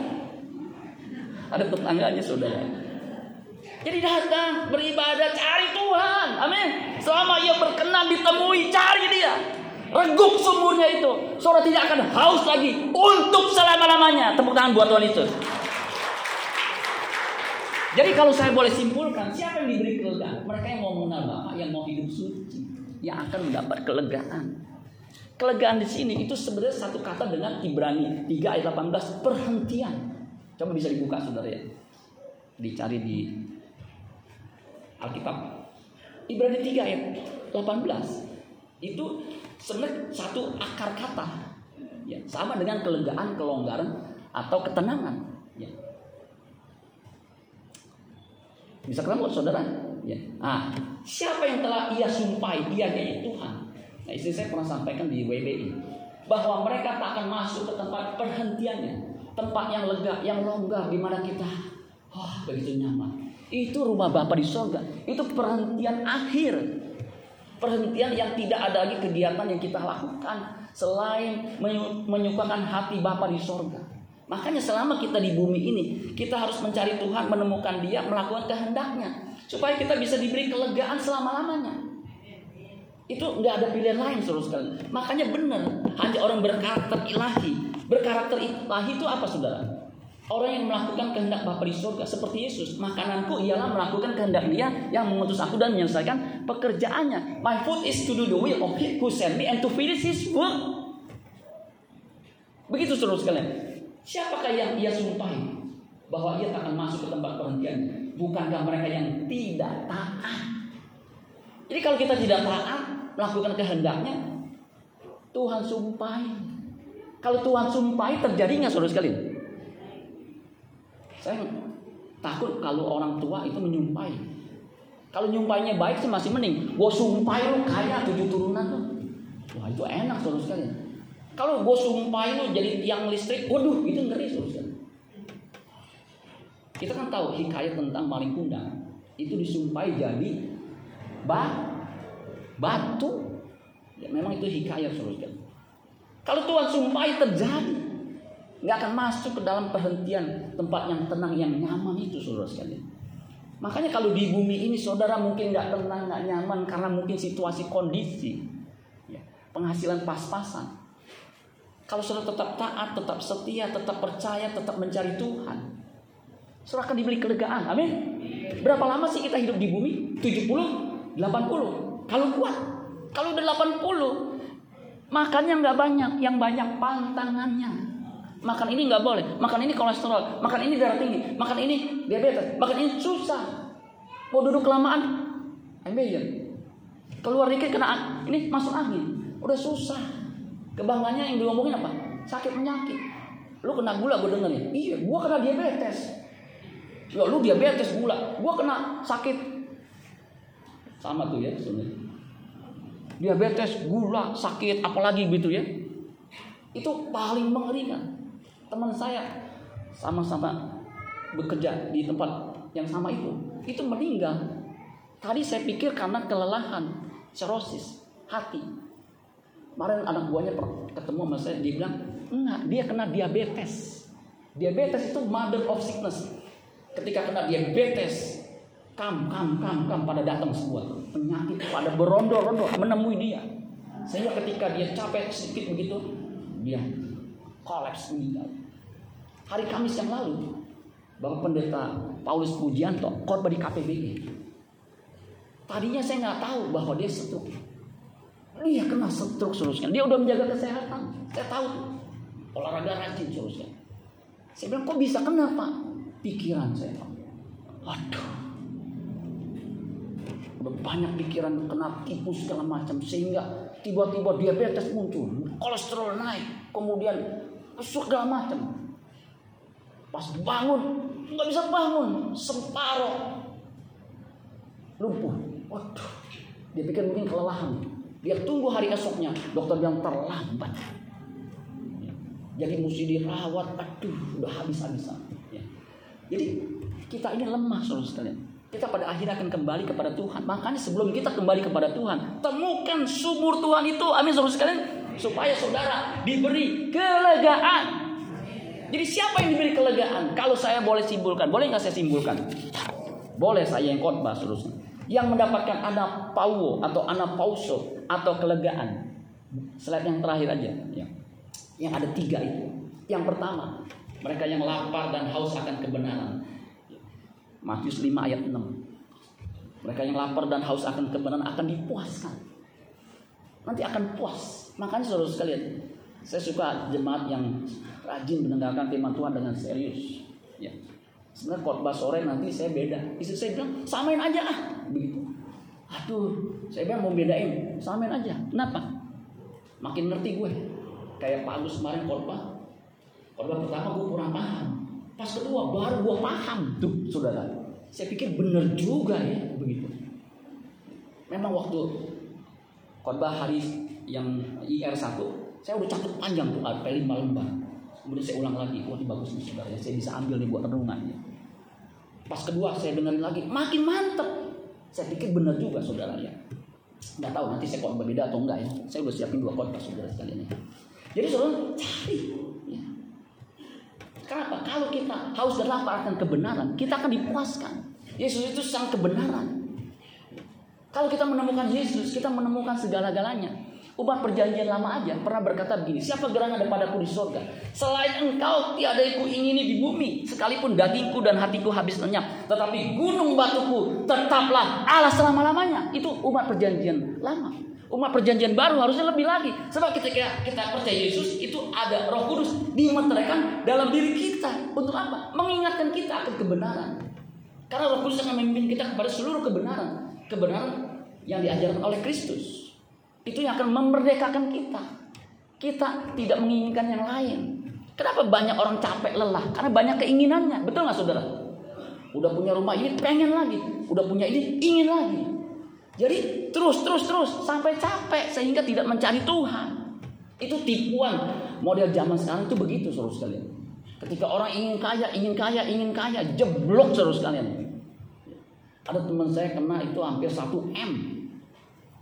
Ada tetangganya saudara. Jadi datang beribadah cari Tuhan, amin. Selama ia berkenan ditemui, cari dia. Reguk sumurnya itu. Saudara tidak akan haus lagi untuk selama-lamanya. Tepuk tangan buat Tuhan itu. Jadi kalau saya boleh simpulkan, siapa yang diberi kelegaan? Mereka yang mau mengenal Bapak, yang mau hidup suci, yang akan mendapat kelegaan. Kelegaan di sini itu sebenarnya satu kata dengan Ibrani 3 ayat 18 perhentian. Coba bisa dibuka saudara ya. Dicari di Alkitab. Ibrani 3 ayat 18 itu sebenarnya satu akar kata. Ya, sama dengan kelegaan, kelonggaran atau ketenangan. Ya. Bisa ketemu saudara? Ya. Ah, siapa yang telah ia sumpahi? Ia yaitu Tuhan. Nah, istri saya pernah sampaikan di WBI bahwa mereka tak akan masuk ke tempat perhentiannya, tempat yang lega, yang longgar di mana kita oh, begitu nyaman. Itu rumah Bapa di sorga. Itu perhentian akhir. Perhentian yang tidak ada lagi kegiatan yang kita lakukan selain menyukakan hati Bapa di sorga. Makanya selama kita di bumi ini, kita harus mencari Tuhan, menemukan Dia, melakukan kehendaknya, supaya kita bisa diberi kelegaan selama-lamanya. Itu nggak ada pilihan lain, saudara sekalian. Makanya benar, hanya orang berkarakter ilahi. Berkarakter ilahi itu apa, saudara? Orang yang melakukan kehendak Bapa di surga seperti Yesus. Makananku ialah melakukan kehendak Dia yang mengutus aku dan menyelesaikan pekerjaannya. My food is to do the will of Him who sent me and to finish His work. Begitu saudara sekalian. Siapakah yang ia sumpahi bahwa ia akan masuk ke tempat perhentian? Bukankah mereka yang tidak taat? Jadi kalau kita tidak taat melakukan kehendaknya, Tuhan sumpahi. Kalau Tuhan sumpahi terjadi nggak saudara sekalian? Saya takut kalau orang tua itu menyumpahi. Kalau nyumpainya baik sih masih mending. Gue sumpahi lu kaya tujuh turunan tuh. Wah itu enak saudara sekalian. Kalau gue sumpahin lu jadi tiang listrik, waduh itu ngeri susah. Kita kan tahu hikayat tentang maling kundang itu disumpai jadi ba batu. Ya, memang itu hikayat saudara Kalau Tuhan sumpai terjadi, nggak akan masuk ke dalam perhentian tempat yang tenang yang nyaman itu saudara sekalian. Makanya kalau di bumi ini saudara mungkin nggak tenang, nggak nyaman karena mungkin situasi kondisi, ya, penghasilan pas-pasan. Kalau saudara tetap taat, tetap setia, tetap percaya, tetap mencari Tuhan, saudara akan diberi kelegaan. Amin. Berapa lama sih kita hidup di bumi? 70, 80. Kalau kuat, kalau udah 80, makannya nggak banyak, yang banyak pantangannya. Makan ini nggak boleh, makan ini kolesterol, makan ini darah tinggi, makan ini diabetes, makan ini susah. Mau duduk kelamaan, ambil Keluar dikit kena ini masuk angin, udah susah. Kebangganya yang diomongin apa? Sakit penyakit. Lu kena gula gue denger ya? Iya, gua kena diabetes. Ya lu diabetes gula, gua kena sakit. Sama tuh ya sebenarnya. Diabetes, gula, sakit, apalagi gitu ya. Itu paling mengerikan teman saya sama-sama bekerja di tempat yang sama itu itu meninggal tadi saya pikir karena kelelahan cirrhosis hati kemarin anak buahnya ketemu sama saya dia bilang enggak dia kena diabetes. Diabetes itu mother of sickness. Ketika kena diabetes kam kam kam kam pada datang semua. Penyakit pada berondo-rondo menemui dia. Sehingga ketika dia capek sedikit begitu dia kolaps meninggal. Hari Kamis yang lalu Bapak Pendeta Paulus Pujianto korban di KPBI. Tadinya saya nggak tahu bahwa dia stroke. Dia kena stroke seterusnya. Dia udah menjaga kesehatan. Saya tahu. Olahraga rajin seterusnya. Saya bilang kok bisa kena pak? Pikiran saya pak. Waduh. Udah banyak pikiran kena tipu segala macam sehingga tiba-tiba diabetes muncul, kolesterol naik, kemudian segala macam. Pas bangun, nggak bisa bangun, separoh lumpuh. Waduh, dia pikir mungkin kelelahan. Dia tunggu hari esoknya, dokter bilang terlambat. Jadi mesti dirawat, aduh, udah habis-habisan. Ya. Jadi kita ini lemah, saudara sekalian. Kita pada akhirnya akan kembali kepada Tuhan. Makanya sebelum kita kembali kepada Tuhan, temukan sumur Tuhan itu. Amin, saudara sekalian. Supaya saudara diberi kelegaan jadi siapa yang diberi kelegaan? Kalau saya boleh simpulkan, boleh nggak saya simpulkan? Boleh saya yang khotbah seterusnya. Yang mendapatkan anak pauo atau anak pauso atau kelegaan. Slide yang terakhir aja. Ya. Yang ada tiga itu. Yang pertama, mereka yang lapar dan haus akan kebenaran. Matius 5 ayat 6. Mereka yang lapar dan haus akan kebenaran akan dipuaskan. Nanti akan puas. Makanya saudara sekalian, saya suka jemaat yang rajin mendengarkan firman Tuhan dengan serius. Ya. Sebenarnya khotbah sore nanti saya beda. Istri saya bilang samain aja ah, begitu. Aduh, saya bilang mau bedain, samain aja. Kenapa? Makin ngerti gue. Kayak Pak Agus kemarin khotbah. Khotbah pertama gue kurang paham. Pas kedua baru gue paham tuh, saudara. Saya pikir benar juga ya begitu. Memang waktu khotbah hari yang IR 1 saya udah catat panjang tuh AP5 lembar. Kemudian saya ulang lagi, wah ini bagus nih saudara ya, saya bisa ambil nih buat renungan. Pas kedua saya dengerin lagi, makin mantep. Saya pikir benar juga saudara ya. Nggak tahu nanti saya kok berbeda atau enggak ya. Saya udah siapin dua khotbah saudara sekalian ya. Jadi saudara cari. Ya. Kenapa? Kalau kita haus dan lapar akan kebenaran, kita akan dipuaskan. Yesus itu sang kebenaran. Kalau kita menemukan Yesus, kita menemukan segala-galanya. Umat perjanjian lama aja pernah berkata begini, siapa gerangan padaku di surga? Selain engkau tiada yang kuingini di bumi, sekalipun dagingku dan hatiku habis lenyap, tetapi gunung batuku tetaplah Allah selama-lamanya. Itu umat perjanjian lama. Umat perjanjian baru harusnya lebih lagi. Sebab ketika kita percaya Yesus itu ada Roh Kudus dimeteraikan dalam diri kita. Untuk apa? Mengingatkan kita akan kebenaran. Karena Roh Kudus akan memimpin kita kepada seluruh kebenaran. Kebenaran yang diajarkan oleh Kristus. Itu yang akan memerdekakan kita. Kita tidak menginginkan yang lain. Kenapa banyak orang capek lelah? Karena banyak keinginannya. Betul nggak saudara? Udah punya rumah ini pengen lagi. Udah punya ini ingin lagi. Jadi terus terus terus sampai capek sehingga tidak mencari Tuhan. Itu tipuan model zaman sekarang itu begitu saudara sekalian. Ketika orang ingin kaya, ingin kaya, ingin kaya, jeblok terus kalian. Ada teman saya kena itu hampir 1 M.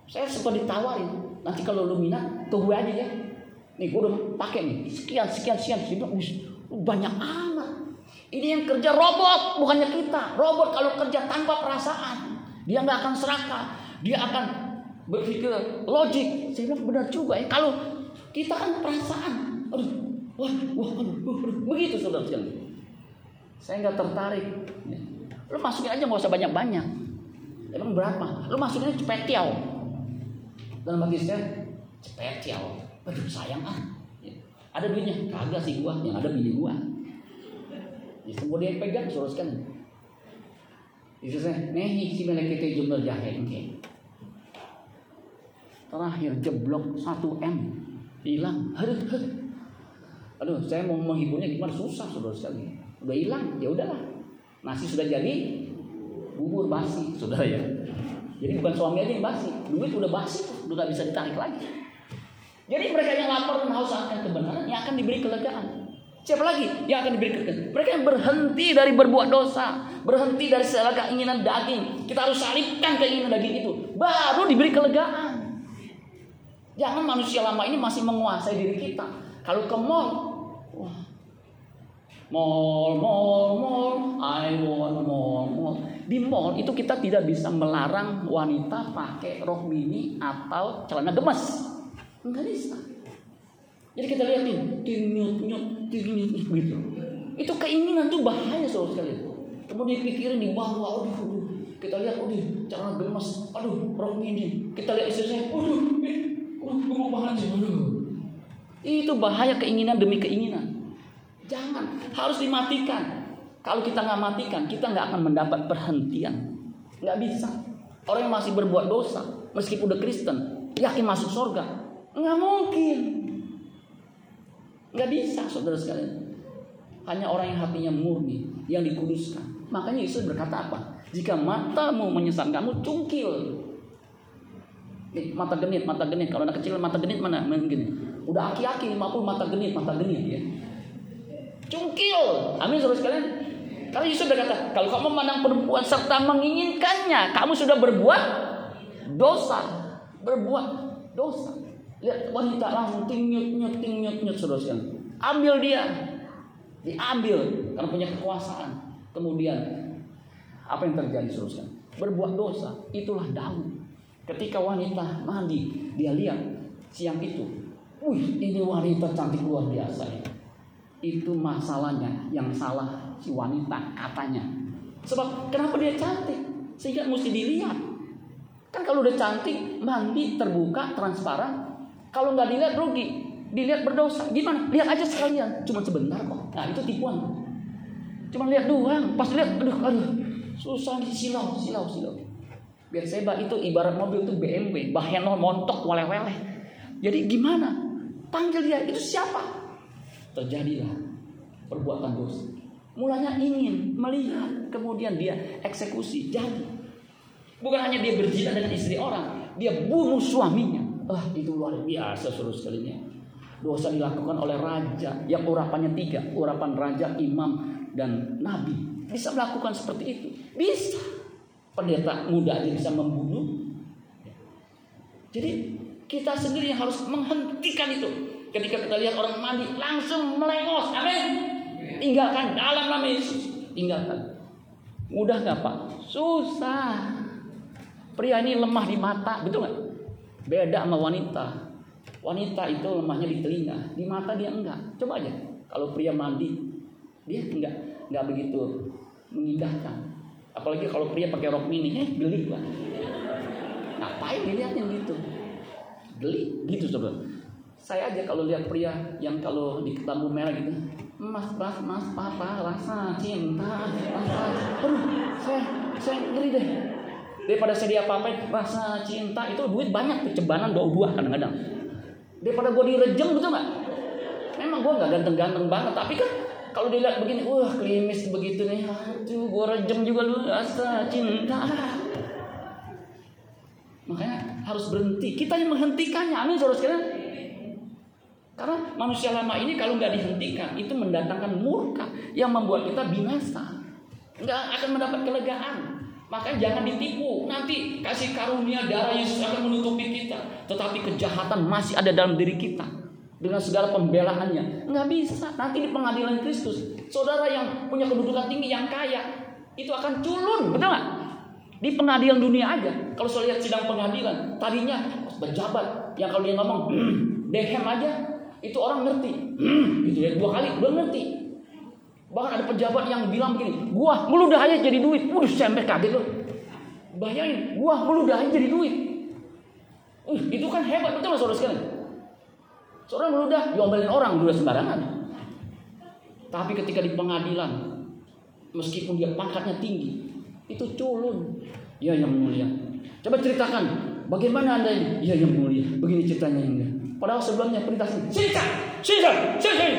Saya sempat ditawarin, nanti kalau lu minat, tunggu aja ya. Nih gue udah pakai nih, sekian, sekian, sekian. Dia bilang, banyak amat. Ini yang kerja robot, bukannya kita. Robot kalau kerja tanpa perasaan, dia nggak akan serakah. Dia akan berpikir logik. Saya bilang benar juga ya. Kalau kita kan perasaan, aduh Wah, wah, aduh, aduh. begitu saudara sekalian. Saya nggak tertarik. Lu masukin aja nggak usah banyak-banyak. Emang berapa? Lu masukin aja cepetiau. Dalam hati saya, cepetiau. Aduh sayang ah. Ada duitnya? Kagak sih gua, yang ada bini gua. Ya, semua dia pegang sekalian. Itu saya, nehi si melek kita jumlah jahe. Terakhir jeblok 1 M hilang. Aduh, aduh. Saya mau menghiburnya gimana susah saudara sekali. Udah hilang, ya udahlah. Nasi sudah jadi, bubur basi, saudara ya. Jadi bukan suami aja yang basi, duit udah basi, udah gak bisa ditarik lagi. Jadi mereka yang lapar dan haus akan kebenaran, yang akan diberi kelegaan. Siapa lagi yang akan diberi kelegaan? Mereka yang berhenti dari berbuat dosa, berhenti dari segala keinginan daging. Kita harus salibkan keinginan daging itu, baru diberi kelegaan. Jangan manusia lama ini masih menguasai diri kita. Kalau ke mall. Mall, mall, mall, I want mall, mall. Di mall itu kita tidak bisa melarang wanita pakai rok mini atau celana gemes. Enggak bisa. Jadi kita lihat nih, tinyut, nyut, tinyut, gitu. Itu keinginan tuh bahaya soal sekali. Kemudian pikirin di bawah, aduh, aduh. Kita lihat, aduh, celana gemes, aduh, rok mini. Kita lihat istri saya, aduh, aduh, banget sih, aduh. Itu bahaya keinginan demi keinginan. Jangan, harus dimatikan. Kalau kita nggak matikan, kita nggak akan mendapat perhentian. Nggak bisa. Orang yang masih berbuat dosa, meskipun udah Kristen, yakin masuk surga, nggak mungkin. Nggak bisa, saudara sekalian. Hanya orang yang hatinya murni, yang dikuduskan. Makanya Yesus berkata apa? Jika matamu menyesatkan kamu, cungkil. Mata genit, mata genit. Kalau anak kecil mata genit mana? Main gini. Udah aki-aki 50 mata genit, mata genit ya. Cungkil. Amin saudara sekalian. Karena Yesus berkata, kalau kamu memandang perempuan serta menginginkannya, kamu sudah berbuat dosa. Berbuat dosa. Lihat wanita langsung ting nyut nyut ting nyut nyut saudara sekalian. Ambil dia. Diambil karena punya kekuasaan. Kemudian apa yang terjadi saudara sekalian? Berbuat dosa. Itulah Daud. Ketika wanita mandi, dia lihat siang itu Wih, ini wanita cantik luar biasa ya. Itu masalahnya yang salah si wanita katanya. Sebab kenapa dia cantik? Sehingga mesti dilihat. Kan kalau udah cantik, mandi, terbuka, transparan. Kalau nggak dilihat rugi. Dilihat berdosa. Gimana? Lihat aja sekalian. Cuma sebentar kok. Nah itu tipuan. Cuma lihat doang. Pas lihat, aduh, aduh. Susah nih, silau, silau, silau. Biar saya itu ibarat mobil itu BMW. Bahenol montok, wale-wale. Jadi gimana? Panggil dia, itu siapa? Terjadilah perbuatan dosa. Mulanya ingin melihat, kemudian dia eksekusi, jadi. Bukan hanya dia berzina dengan istri orang, dia bunuh suaminya. Ah, itu luar biasa seluruh sekalinya. Dosa dilakukan oleh raja yang urapannya tiga, urapan raja, imam, dan nabi. Bisa melakukan seperti itu. Bisa. Pendeta muda aja bisa membunuh. Jadi kita sendiri yang harus menghentikan itu. Ketika kita lihat orang mandi, langsung melengos. Amin. Tinggalkan dalam nama Yesus. Tinggalkan. Mudah nggak Pak? Susah. Pria ini lemah di mata, betul nggak? Beda sama wanita. Wanita itu lemahnya di telinga, di mata dia enggak. Coba aja. Kalau pria mandi, dia enggak enggak begitu mengindahkan. Apalagi kalau pria pakai rok mini, eh geli lah. Ngapain dilihatnya gitu? geli gitu saudara saya aja kalau lihat pria yang kalau di lampu merah gitu mas mas mas papa rasa cinta rasa aduh saya saya ngeri deh daripada saya dia apa rasa cinta itu duit banyak cebanan dua dua kadang-kadang daripada gue direjeng betul nggak memang gue nggak ganteng-ganteng banget tapi kan kalau dilihat begini wah klimis begitu nih aduh gue rejeng juga lu rasa cinta Makanya harus berhenti. Kita yang menghentikannya. Amin saudara sekalian. Karena manusia lama ini kalau nggak dihentikan itu mendatangkan murka yang membuat kita binasa. Nggak akan mendapat kelegaan. Makanya jangan ditipu. Nanti kasih karunia darah Yesus akan menutupi kita. Tetapi kejahatan masih ada dalam diri kita. Dengan segala pembelaannya. Nggak bisa. Nanti di pengadilan Kristus. Saudara yang punya kedudukan tinggi, yang kaya. Itu akan culun. Betul nggak? Di pengadilan dunia aja. Kalau saya lihat sidang pengadilan. Tadinya pejabat. Yang kalau dia ngomong. Dehem aja itu orang ngerti. itu ya dua kali udah ngerti. Bahkan ada pejabat yang bilang begini, gua meludah aja jadi duit. Waduh, sampai kaget loh. Bayangin, gua meludah aja jadi duit. Uh, itu kan hebat betul lah saudara sekalian. Seorang meludah diomelin orang meludah sembarangan. Tapi ketika di pengadilan, meskipun dia pangkatnya tinggi, itu culun. Ya yang mulia. Coba ceritakan, bagaimana anda ini? Ya yang mulia. Begini ceritanya mulia. Padahal sebelumnya perintah sini. Sini, sini, sini, sini.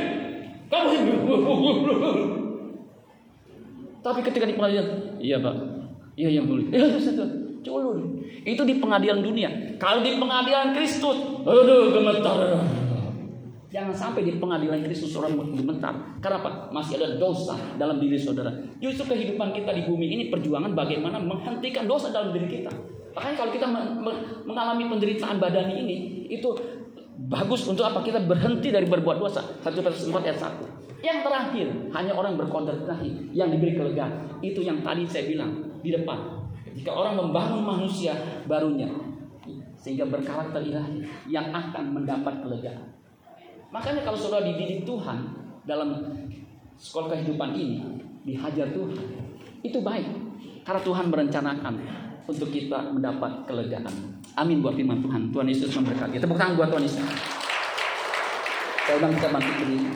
Kamu ini. Tapi ketika di pengadilan, iya pak, iya yang boleh. Iya, culun. Itu di pengadilan dunia. Kalau di pengadilan Kristus, aduh gemetar. Jangan sampai di pengadilan Kristus orang gemetar. Karena apa? Masih ada dosa dalam diri saudara. Justru kehidupan kita di bumi ini perjuangan bagaimana menghentikan dosa dalam diri kita. Makanya kalau kita mengalami penderitaan badani ini, itu bagus untuk apa? Kita berhenti dari berbuat dosa. 1 Petrus 4 ayat 1. Yang terakhir, hanya orang berkonsentrasi yang diberi kelegaan. Itu yang tadi saya bilang di depan. Jika orang membangun manusia barunya, sehingga berkarakter ilahi yang akan mendapat kelegaan. Makanya kalau saudara dididik Tuhan dalam sekolah kehidupan ini, dihajar Tuhan, itu baik. Karena Tuhan merencanakan untuk kita mendapat kelegaan. Amin buat firman Tuhan. Tuhan Yesus memberkati. Tepuk tangan buat Tuhan Yesus. Saya kita bangkit berdiri.